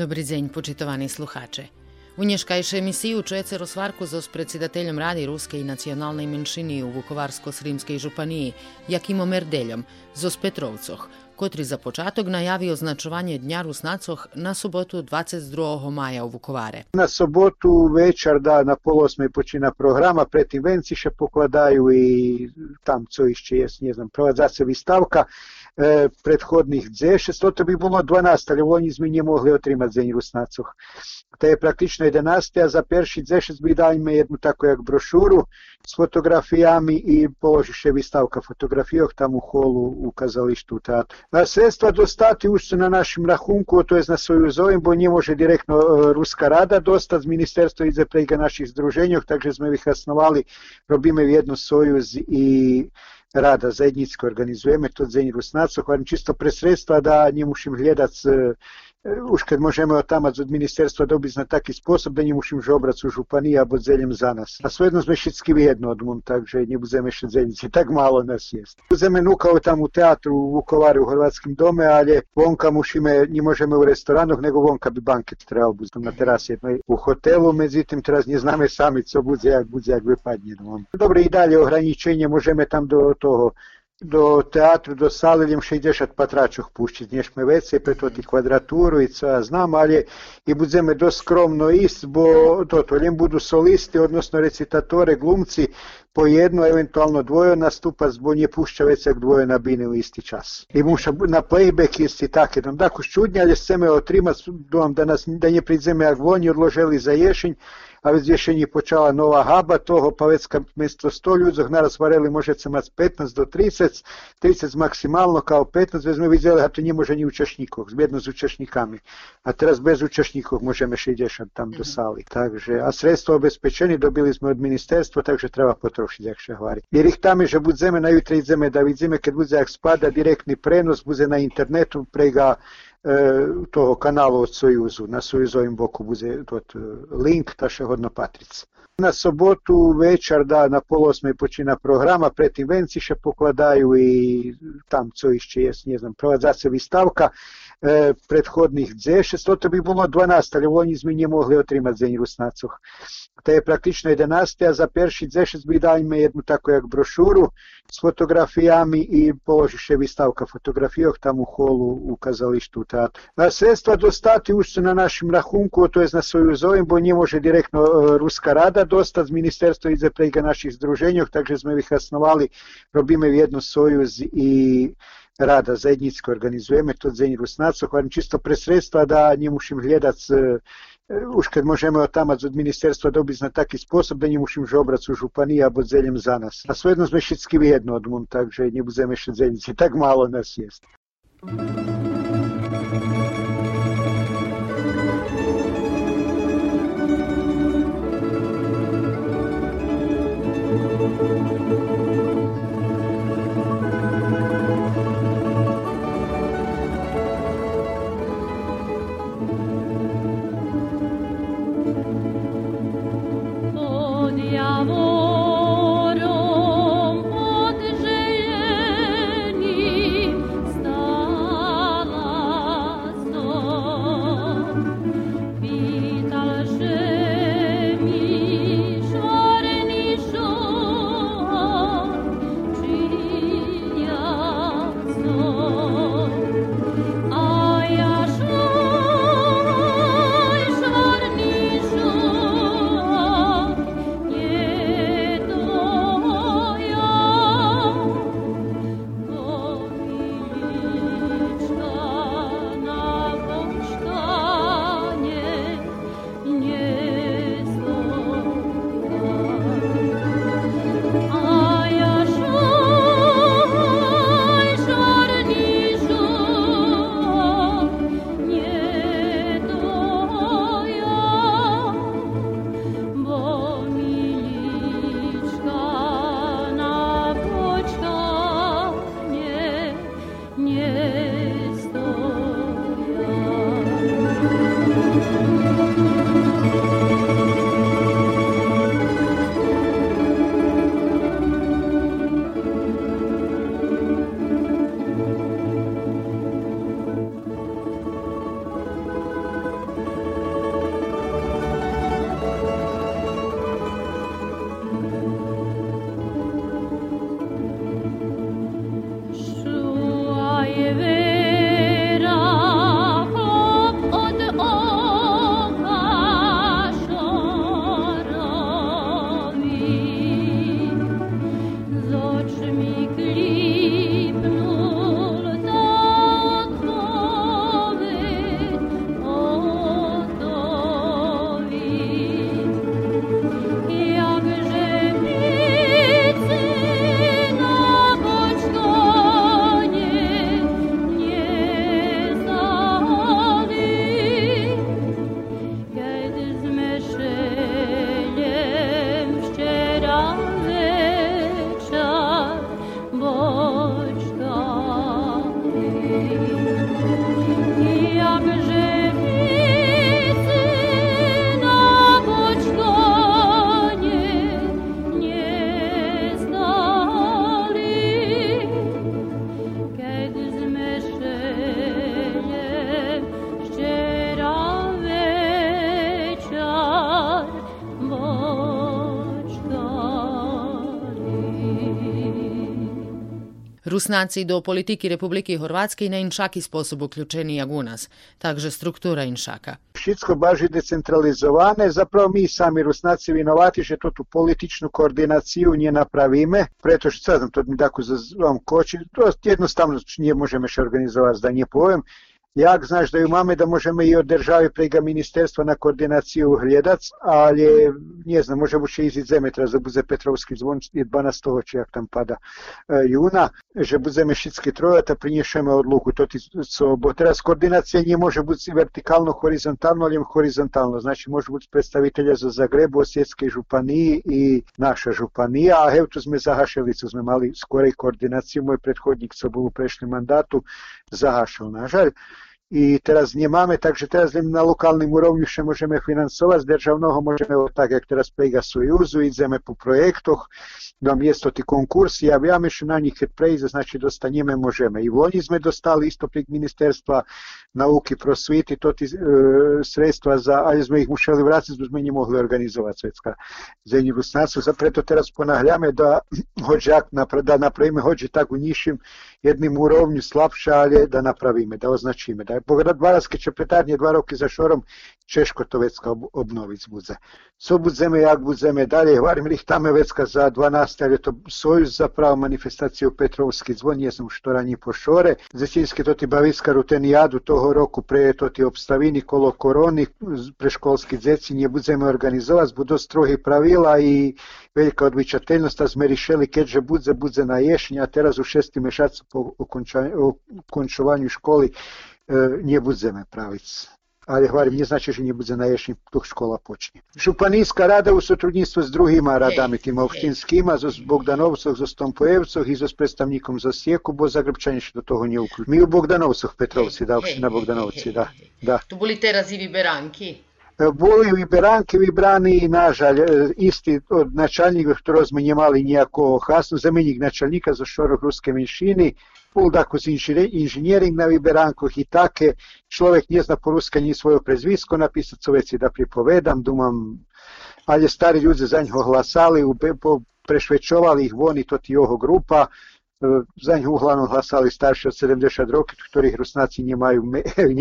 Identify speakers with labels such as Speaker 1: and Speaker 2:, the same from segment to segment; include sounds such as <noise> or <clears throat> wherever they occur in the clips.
Speaker 1: Добрий дзень, почитувані слухачі. У nješkajšej emisiji u Čeceru Svarku s predsedateljem Radi Ruske i nacionalnej menšini u Vukovarsko-Srimskej županiji, Jakimom Erdeljom, zos Petrovcoh, kotri za počatok najavio značovanje Dnja Rusnacoh na sobotu 22. maja u Vukovare.
Speaker 2: Na sobotu večer, da, na pol osme počina programa, pretim venci še pokladaju i tam co išće, jes, ne znam, provadzacevi stavka. stavka predhodnih G600 bi bilo 12, ali oni z nije mogli otrimati Zenj Rusnacov. Te je praktično 11, a za perši G6 bi dali me jednu tako jak brošuru s fotografijami i položiše vistavka fotografijog tam u holu u kazalištu u teatru. Na sredstva dostati už su na našem rahunku, to je na svoju zovem, bo nje može direktno Ruska rada dostati, ministerstvo iza prega naših združenjog, takže smo ih osnovali, robime jednu sojuz i rada zajednicko organizujeme to Dzenj Rusnacov, ali čisto pre sredstva da nie musim gledat e, už kad možemo od tamac od ministerstva dobiti na taki sposob da nie musim žobrac u županiji a bod zeljem za nas. A svejedno sme všetky jedno od mum, takže nie budeme še zeljici, tak malo nas jest. Budeme nukao tam u teatru u Vukovaru u Hrvatskim dome, ali vonka mušime, nie možeme u restoranoh, nego vonka bi banket trebalo biti na terasi jednoj u hotelu, međutim teraz nie zname sami co bude jak bude jak vypadne. Dobre i dalje ograničenje možeme tam do toho do teatru, do sale idem 60 patračoh puščiť, než me vece, preto ti kvadraturu i co ja znam, ali i budeme dosť skromno ist, bo toto, ljem budu solisti, odnosno recitatore, glumci, po jedno, eventualno dvoje nastupa, zbo nje pušća već jak dvoje nabine u isti čas. I muša na playback isti tak jedan. Dakle, ščudnja, ali se me otrima, dom da, nas, da nje pridzeme jak vonji odložili za ješenj, а ведь ще почала нова габа, того повестка мистецтво людзях нараз на може це мати 15 до 30, 30 максимально, као 15, візьми відділи, а то не може ні учасників, згідно з учасниками. А teraz без учасників можемо 60 там до сали. Takže, а средства обезпечені добили ми від міністерства, так що треба потрошити, як ще говорить. Jer ih tam je, že budeme na jutri ideme, da vidimo, kad bude jak spada direktni prenos, bude na internetu, toho kanalu od Sojuzu. Na Sojuzovim boku bude tot link, ta še hodno patric. Na sobotu večer, da na pol osmej počina programa, predtem venci še pokladaju i tam co išće jest, ne znam, prowadzacija výstavka prethodnih D6, to bi bilo 12, ali oni mi nie mogli otrimati Dzenj Rusnacoh. To je praktično 11, a za perši D6 bi dajme jednu tako jak brošuru s fotografijami i položiše výstavka fotografijog tam u holu u kazalištu u teatru. A sredstva dostati už su na našem rahunku, to je na svoju zovem, bo nie može direktno e, Ruska rada dostat z ministerstva iza prega naših združenjov, takže sme ih osnovali, robíme jednu sojuz i rada zajednicko organizujeme to Dzenj Rusnacov, ali čisto pre sredstva da nie musim gledat e, už kad možemo tamac od ministerstva dobiti na taki sposob da nie musim žobrac u županiji a zeljem za nas. A svejedno sme všetky jedno od mum, takže nie budeme še zeljici, tak malo nas jest.
Speaker 1: Rusnaci do politiki Republike Hrvatske i na inšaki sposob uključeni Agunas, takže struktura inšaka.
Speaker 2: Všetko baži decentralizovane, zapravo mi sami Rusnaci vinovati, že tu političnu koordinaciju nje napravime, preto što sad to mi tako zazvam koči, to jednostavno nje možemo še organizovati, da nje povem, Jak znaš da ju máme, da možeme i od države prega ministerstva na koordinaciju hljadac, ali ne znam, može buće iz zemetra za buze Petrovski zvon i 12. či jak tam pada e, juna, že budeme šitski trojata, prinješeme odluku. To ti, so, bo teraz koordinacija nije može biti vertikalno, horizontalno, ali horizontalno. Znači može biti predstavitelja za Zagrebu, Osjetske županiji i naša županija, a evo tu sme Zahaševicu, sme mali skorej koordinaciju, moj prethodnik co bol u prešli mandatu, zahašal, nažalj. I teraz nie mamy, takže teraz na lokálnym úrovni še môžeme financovať, z državného môžeme, tak jak teraz prejga Sojuzu, ideme po projektoch, do mjesto ti konkursi, a viame še na njih kad prejde, znači dostanjeme možeme. I v Loni sme dostali isto prek Ministerstva nauki prosviti, to ti e, sredstva za, ali sme ih mušali vratiti, sme ne mogli organizovati svjetska zemlji Rusnacu, preto teraz ponahljame da <clears throat> hođak, da napravime tak u nižšim jednim urovnju slabša, ali da napravime, da označime. Da je Bogradvaravske čepetarnje dva roky za šorom Češko to vecka obnović budze. Co budzeme, jak budzeme dalje, hvarim ih tame vecka za 12, ali je to sojuz zapravo manifestaciju Petrovski zvon, jesam što ranji pošore. Zećinski to ti baviska rutenijadu toho roku pre to ti obstavini kolo koroni, preškolski dzeci nje budzeme organizovati, budu strohi pravila i velika odvičateljnost, a sme rišeli keďže budze, budze na ješenja, a teraz u šesti mešacu po ukončovanju školi не будемо правити. Але говорю, не значить, що не буде наєшні, тух школа почне. Шупанійська рада у сотрудництві з другими радами, тими овчинськими, з Богдановцях, з Стомпоєвцях і з представником з Сєку, бо Загребчані ще до того не включили. Ми у Богдановцях, Петровці, да, община Богдановці, да. да.
Speaker 1: То були зараз і вибиранки?
Speaker 2: Були вибранки вибрані, на жаль, істі od начальників, хто ми не мали ніякого хасну, замінник начальника за шорох руської меншини, був також інженеринг на вибранках і таке. Чоловік не зна по-руськи ні своє призвиsko написати, совеці да приповедам, думам, але старі люди за нього гласали, prešvećovali ih voni, to ti jeho grupa, za nju uglavnom glasali starši od 70 rokів, ktorých Rusnaci nemajú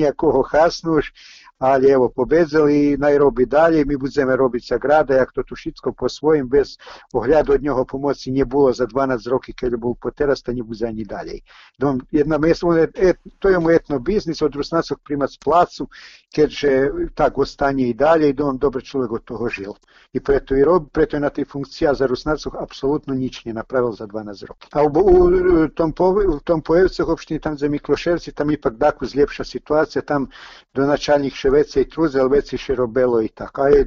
Speaker 2: nejakого hasnuš, Ali evo pobedzeli Nairobi dalje, mi budeme robiť sa grada, jak to tu všetko po svojim, bez ohľadu od njoho pomoci nie było za 12 roky, keď bol poteraz, to nie bude ani dalej. Dom, jedna mjesto, et, to je mu etno biznis, od Rusnacog primac placu, keďže tak ostanie i dalje i dom dobar človek od toho žil. I preto i robi, preto je na tej funkciji, za Rusnacog apsolutno nič nije napravil za 12 roky. A u, u tom, po, u tom Pojevcov opštini, tam za Mikloševci, tam ipak dakle zljepša situacija, tam do načalnih še vecej truzel, veci še robelo i tako. A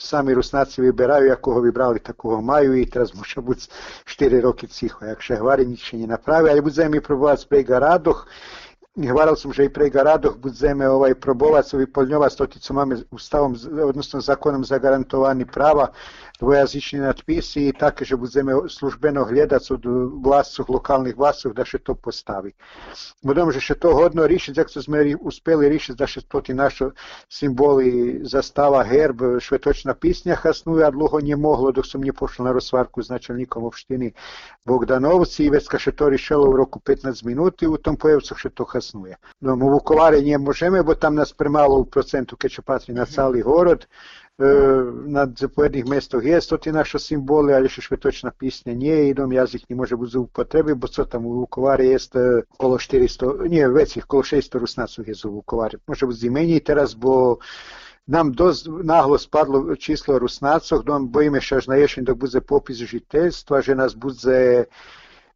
Speaker 2: sami Rusnaci vyberajú, ako ho vybrali, tako ho majú i teraz môže buď 4 roky cicho, jak še hvari nič nie napravi, ale mi probovať sprega radoch, Hvaral som, že i pre Garadoh budeme ovaj probovac, vyplňovať to, co máme ustavom, odnosno zakonom zagarantovani prava, dvojazyčni nadpisi i také, že budeme službeno hľadať od vlastcov, lokálnych vlastcov, da še to postavi. Budem, že še to hodno rišiť, ak sme uspeli rišiť, da še to ti naše simboli zastava, herb, švetočna pisnja hasnuju, a dlho nie moglo, dok som nie pošla na rozvarku s načelnikom opštiny Bogdanovci i već ka še to rišelo u roku 15 minuti, u tom pojevcu še to hasnuje. No, u Vukovare nie možeme, bo tam nas premalo u procentu keď čo patrí na celý город, zapojednih mestoch je to ti naše simbole, ali še švetočna pisnja nije i dom jazik ne može biti upotrebi, bo co tam u Vukovari jest okolo 400, nije većih, okolo 600 rusnacov je za Vukovari. Može biti zimenji teraz, bo nam dost naglo spadlo číslo Rusnacov, dom bojíme še až na ješen, dok bude popis žiteljstva, že nas bude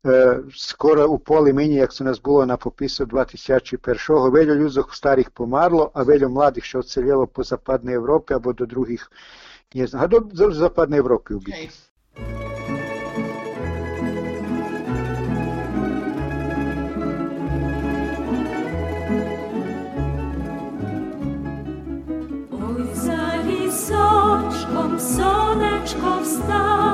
Speaker 3: Е, скоро у полі мені, як у нас було на попису 2001-го, велю людзох старих помарло, а велю младих, що оцеліло по Западній Європі або до других, не знаю, а до Западної Європи вбіг. Сонечко,
Speaker 1: сонечко встав.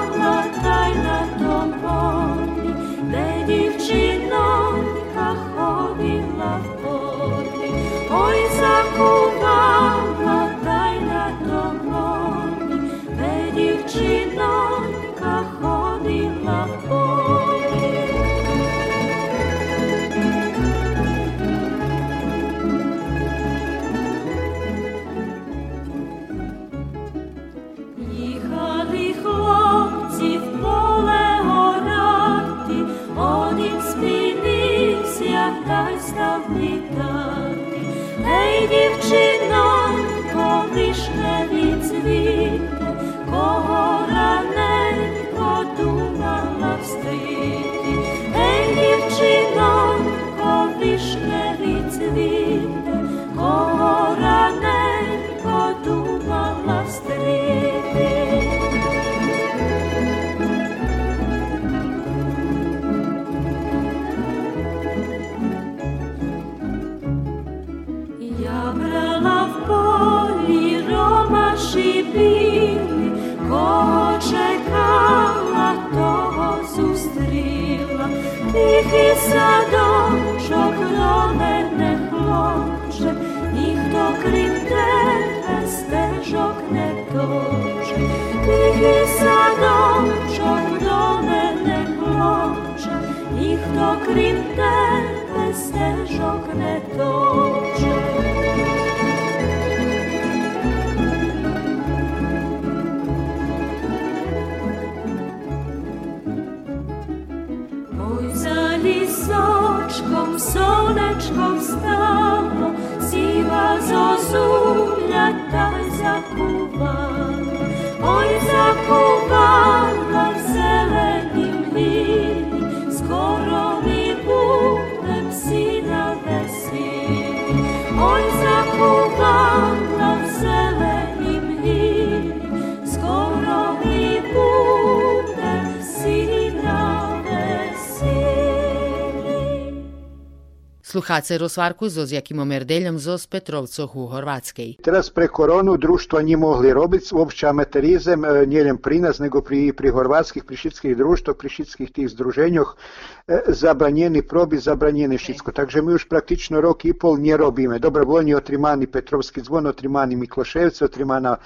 Speaker 1: sun. Jakimom Erdeljom zo s Petrovcoh u Horvatskej.
Speaker 2: Teraz pre koronu društva nije mogli robiti uopće amaterizem, e, njeljem pri nas, nego pri, pri horvatskih, pri šitskih društva, pri šitskih tih združenjoh, e, zabranjeni probi, zabranjeni šitsko. Takže mi už praktično rok i pol nje robime. Dobro, volnji otrimani Petrovski zvon, otrimani Mikloševce, otrimana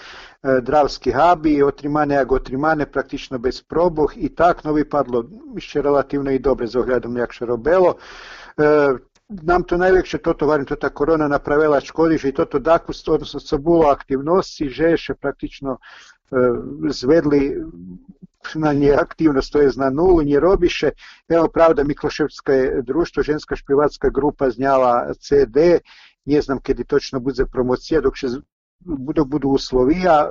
Speaker 2: e, Dravski habi, otrimane agotrimane, praktično bez proboh i tak novi padlo, še relativno i dobre za ogledom jakše robelo. nam to najveće toto, varim to ta korona napravila škodiš i toto dakost, odnosno so bilo aktivnosti, žeše praktično e, zvedli na nje aktivnost, to je na nulu, nje robiše. Evo pravda Mikloševska je društvo, ženska špivatska grupa znjala CD, ne znam kedi točno bude promocija, dok će dok budu uslovija,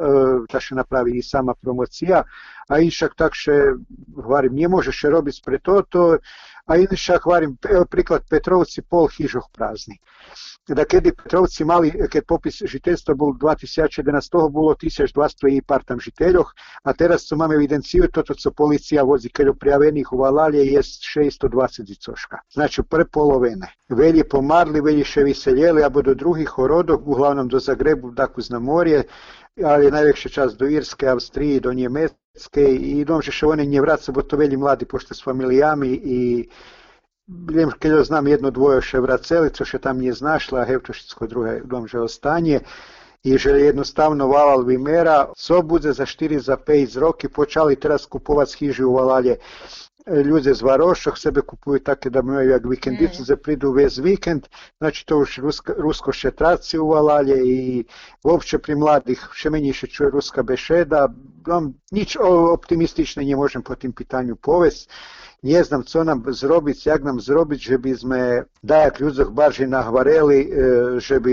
Speaker 2: da e, še napravi i sama promocija, a inšak tak še, ne nje možeš robiti pre to, to a varim, evo priklad Petrovci, pol hižoh prazni. Da kedi Petrovci mali, kad popis žiteljstva bol 2011, toho bilo 1200 i par tam žiteljoh, a teraz co mamy evidenciju, toto co policija vozi kad prijavenih u Valalje je 620 zicoška. Znači prepolovene. Velje pomarli, velje še viseljeli, a do drugih horodov, uglavnom do Zagrebu, dakle na morje, ali najveća čas do Irske, Avstrije, do Njemecke i dom še one nje vraca, bo to velji mladi pošto s familijami i Viem, keď znam jedno dvoje še vracelico, še tam nije znašla, a Hevčošicko druge dom že ostanje. I že jednostavno Valal Vimera, co bude za 4 za 5 roky, počali teraz kupovati hiži u Valalje. Люди з Варошок себе купують так, да ми як вікендівці mm. заприду весь вікенд, значить то ж руско ще траці увалалі і вовче при младих ще мені ще чує руска бешеда. Нам ніч оптимістичне не можемо по тим питанню повести. Не знам, що нам зробить, як нам зробить, щоб ми, да, як людзях баржі нагварели, е, щоб,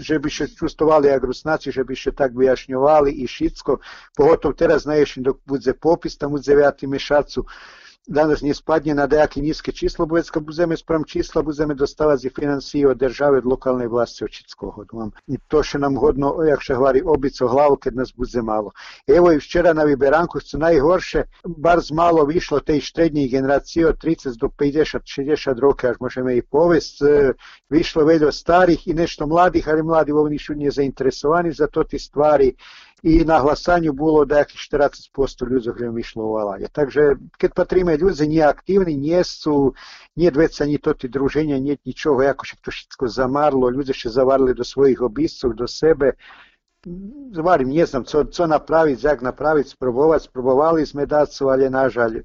Speaker 2: щоб, ще чувствували як руснаці, щоб ще так вияснювали і шицько. Поготов зараз, знаєш, буде попис, там буде 9 мішацу, nie spadne na dejaki nízke číslo, bo kad budeme sprem čísla, budeme dostávať i financije od države, od lokalnej vlasti, od Čitskog. I to še nam hodno, jak še hvari, obico hlavu, kad nas bude malo. Evo i včera na Viberanku su najhorše, bar z malo vyšlo tej štrednjih generacije od 30 do 50-60 roka, až možeme i povest, vyšlo veľo starih i nešto mladih, ali mladi ovo nišu nije zainteresovani za to ti stvari i na glasanju bilo da jakih 40% ljudi vreme išlo u Valanje. Takže kad patrime ljudi nije aktivni, nije su, nije dveca ni to ti druženja, nije ničogo, jako še to šitsko zamarlo, ljudi še zavarili do svojih obiscov, do sebe, Zvarim, ne znam, co, co napraviti, jak napraviti, sprobovati, sprobovali sme dacu, ali nažalj,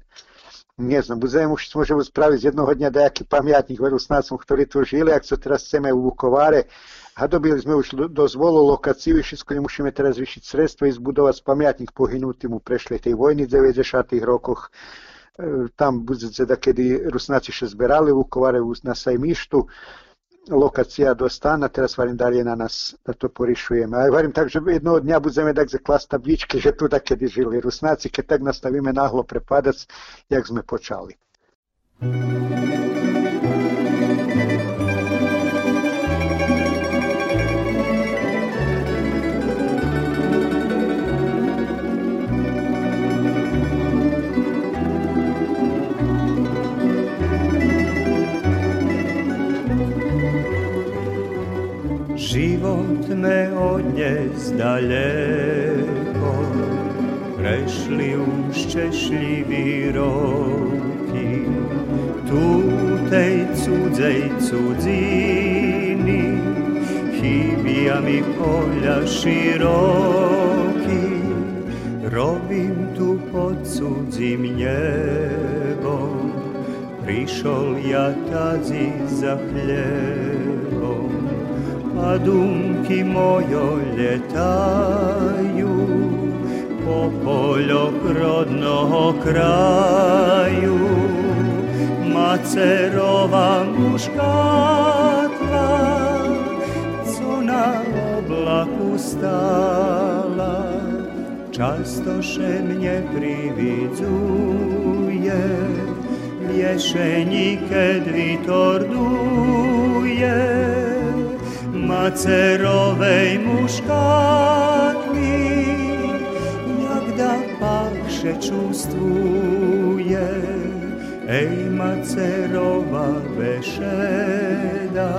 Speaker 2: nie no, znam, muzeum už možemo spraviti jednog dnja dajaki pamjatnih verusnacom ktorí tu žili, ak su teraz seme u Vukovare, a dobili smo už dozvolu lokaciju i s kojim teraz višiti sredstva i zbudovat pamjatnik pohinutim u prešlej tej vojni 90. rokoch. Tam budzece da kedy Rusnaci še zberali Vukovare na sajmištu, lokacija do stana, teraz varím dalje na nás, da to porišujeme. Ale varím tak, že jednoho dňa budeme tak zaklas tabličky, že tu da kedy žili Rusnáci, keď tak nastavíme nahlo prepadac, jak sme počali.
Speaker 4: Život me odnjes daleko, prešli už češljivi roki, tu tej cudzej cudzini, chybia mi polja široki, robim tu pod cudzim nebom, prišol ja tazi za hljebom dumki mojo ljetaju po poljok rodnog kraju. Macerova muškatla, co na oblaku stala, často še mnje prividzuje, vješenike dvi macerowej muszkatni, jak da pak się czustuje, ej macerowa weszeda,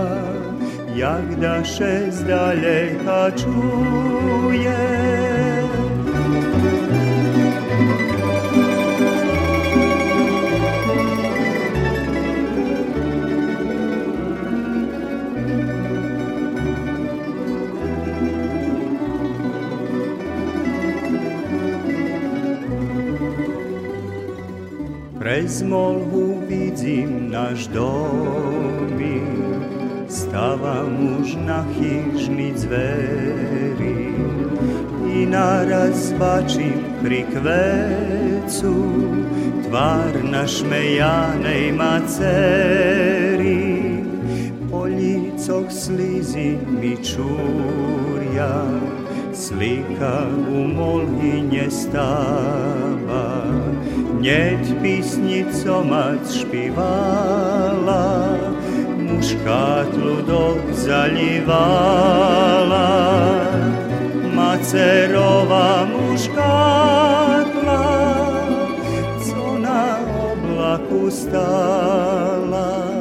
Speaker 4: jak da się z daleka czuje. Przez molhu widzim nasz domi, stawa muż na chiżni dwery. I naraz zobaczim pri kwecu twar nasz mejanej maceri. Po licoch slizi mi czurja, slika u molhi nie. Hneď písnico mať špívala, mužka tludok zalívala. Macerová muškátla, co na oblaku stála,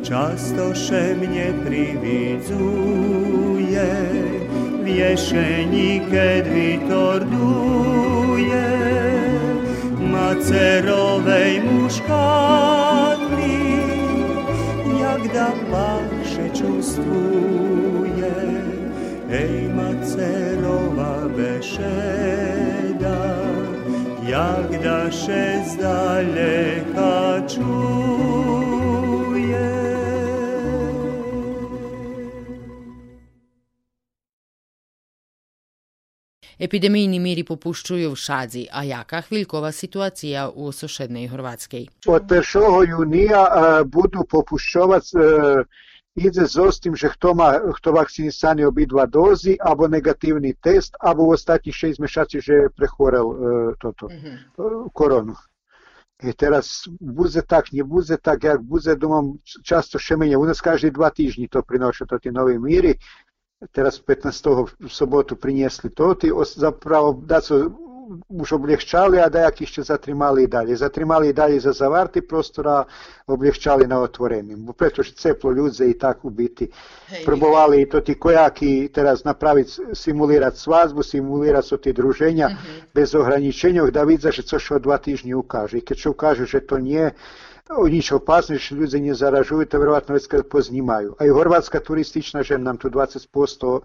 Speaker 4: často še mne prividzuje, v keď vitor. spacerowej muszkami, jak damba się czustuje, ej macerowa beszeda, jak da się z daleka czuje.
Speaker 1: Епідемійні мірі popuščuju v Šadzi, a jaká chvíľková situácia u сушедної Хорватській?
Speaker 2: Od 1. junija e, budu popuščovac e, ide z tim, že kto, má, kto vakcinisani obidva dozi, abo negatívny test, abo u ostatnich šest mešaci, že je prechorel e, toto, koronu. I teraz buze tak, nie buze tak, jak buze, domam, často še menje. U nas každý dva týždni to prinoša, to ti novi miri. Teraz 15. v sobotu priniesli to, ti zapravo da su už obliehčali a dajak ešte zatrimali i dalje. Zatrimali i dalje za zavarti prostora, obliehčali na otvorenim. Pretože ceplo ľudze i tak u biti probovali i to ti kojaki teraz napraviti, simulirati svazbu, simulirati so ti druženja bez ograničenja, da co še o dva týždni ukaže. I keď čo ukaže, že to nije Ну, нічого опасного, що люди не заражують, та Горватська познімаю. А і Горватська туристична же нам тут 20 посту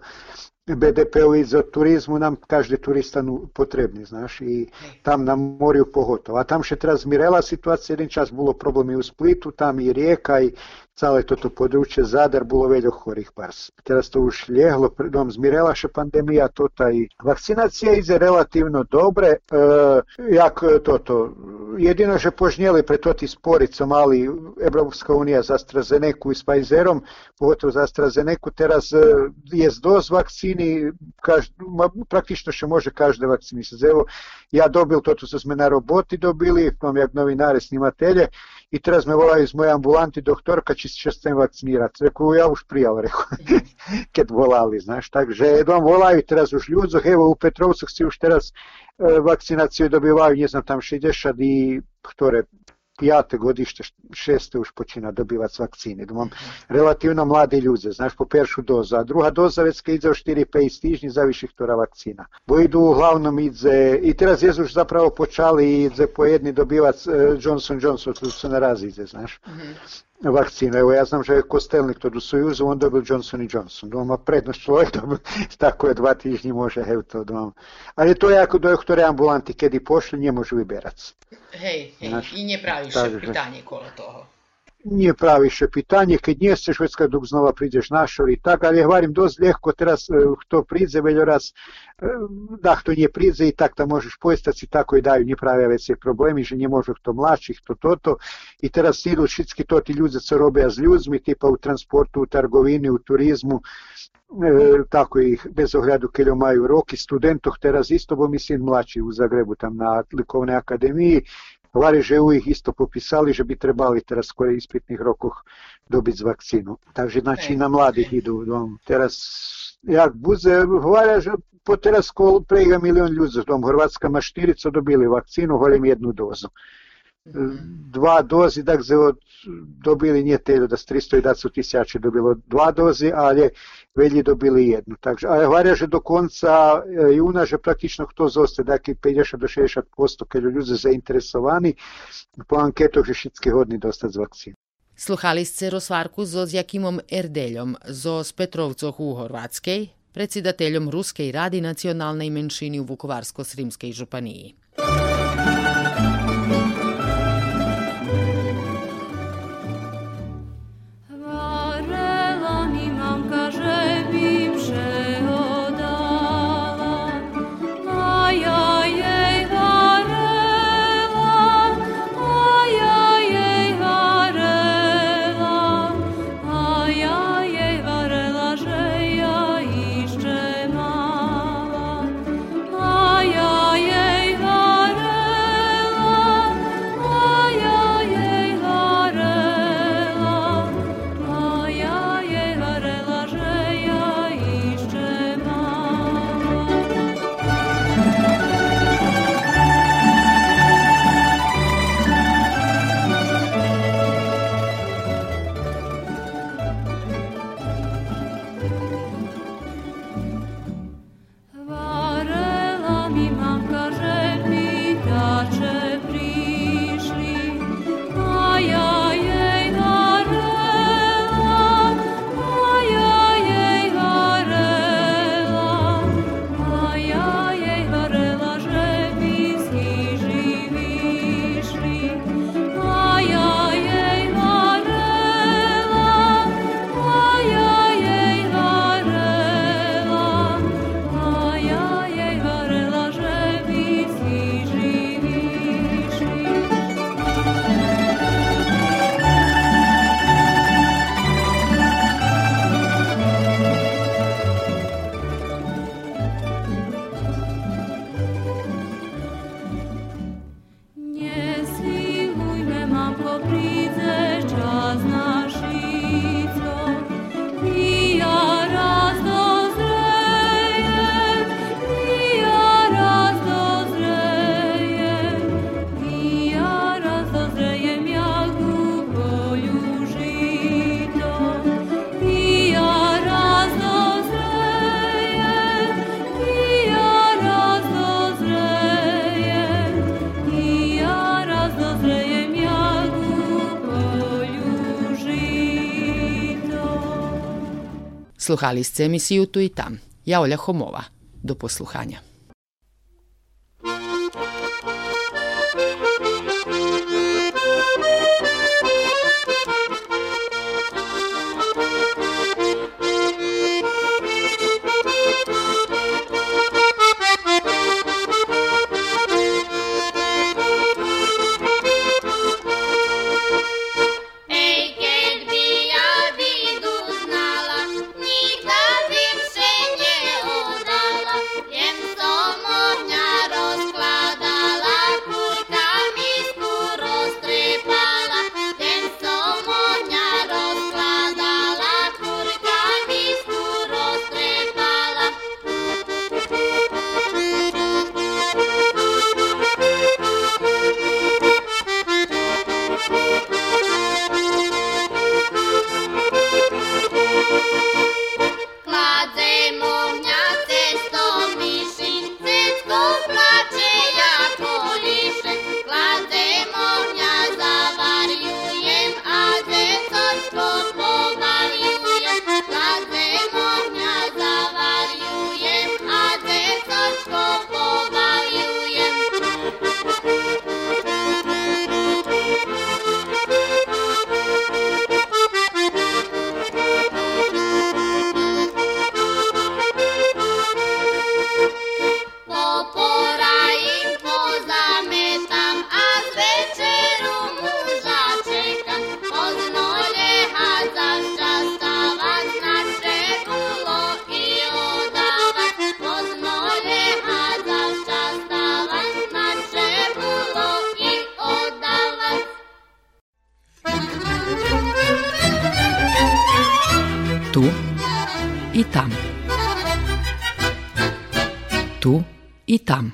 Speaker 2: 20% BDP-u za turizmu nam každe turista potrebni, znaš, i tam na morju pogotovo. A tam še teraz Mirela situacija, jeden čas bilo problemi u Splitu, tam i rijeka i całe toto područje Zadar bilo veľa chorých pars. Teraz to už liehlo, dom zmirela še pandemija tota i vakcinacija ide relativno dobre, e, jak toto, jedino že požnjeli pre toti sporico mali Evropska unija za AstraZeneca i s Pfizerom, pogotovo za AstraZeneca, teraz e, je doz vakcini, kaž, praktično še može každe vakcinisati. Evo, ja dobil toto, co sme na roboti dobili, mam jak novinare snimatelje, i teraz me volaju iz moje ambulanti doktorka, či će se vakcinirati. Rekao, ja už prijal, rekao, <laughs> kad volali, znaš, takže jednom volaju teraz už ľudzoch, evo u Petrovcu si už teraz e, vakcinaciju dobivaju, ne tam 60 i ktoré pijate godište, šeste už počina dobivati vakcine. Domam relativno mladi ljudi, znaš, po peršu dozu. A druga doza već kad ide u 4-5 stižnji, zaviši tora vakcina. Bo idu uglavnom idze, i teraz je už zapravo počali idze po jedni dobivati e, Johnson Johnson, tu se ide, znaš. Vakcinu. Evo ja znam že je Kostelnik to do Sojuzu, on dobil Johnson Johnson. Doma prednost človek dobil, <laughs> tako je dva týždni može hev to doma. Ali to je ako do ktoré ambulanti kedy pošli, nie môžu vyberať.
Speaker 1: Hej, hej, Znaš, i nie praviš pitanje kolo toho
Speaker 2: nije praviše pitanje, kad nije se švedska dok znova priđeš našor i tak, ali ja hvarim dost ljehko teraz e, priđe veljo raz, e, da kto nije priđe i tak da možeš pojestac i tako i daju, nije pravi već se problemi, že nije može kto mlačih, to to to. I teraz idu šitski to ti ljudi co robe s ljudmi, tipa u transportu, u trgovini, u turizmu, e, tako ih bez ohľadu keď majú roky studentoch teraz isto, bo myslím mlači u Zagrebu tam na likovnej akademiji Vari že u isto popisali, že bi trebali teraz skoro ispitnih rokoch dobiti vakcinu. Takže znači na mladih idu. Dom. Teraz jak buze, hvala, že po teraz kol prega milion ljudi dom. Hrvatska ma štirico dobili vakcinu, holim jednu dozu. Dva dozi, dakle, od, dobili nije te da s 300 tisuća dobilo dva dozi, ali velji dobili jednu. Takže, ale hvarja, že do konca e, juna, že praktično kto zostaje, dakle 50 do 60% kad ljudi zainteresovani, po anketoh že šitski hodni dostati z vakcinu.
Speaker 1: Sluhali ste rozvarku so s Jakimom zo z Petrovcoh u Horvatskej, predsjedateljom Ruske radi nacionalnej menšini u Vukovarsko-Srimskej županiji. Sluhali ste emisiju Tu i tam.
Speaker 5: Ja Olja Homova. Do posluhanja.
Speaker 6: Tam. Tu i tam.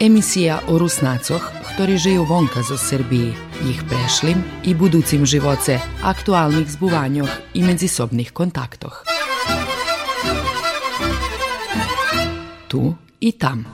Speaker 6: Emisija o Rusnacoh, ktorí žijú vonka zo Srbiji, ich prešlim i buducim živoce, aktualnih zbuvanjoh i medzisobnih kontaktoh. Tu i tam.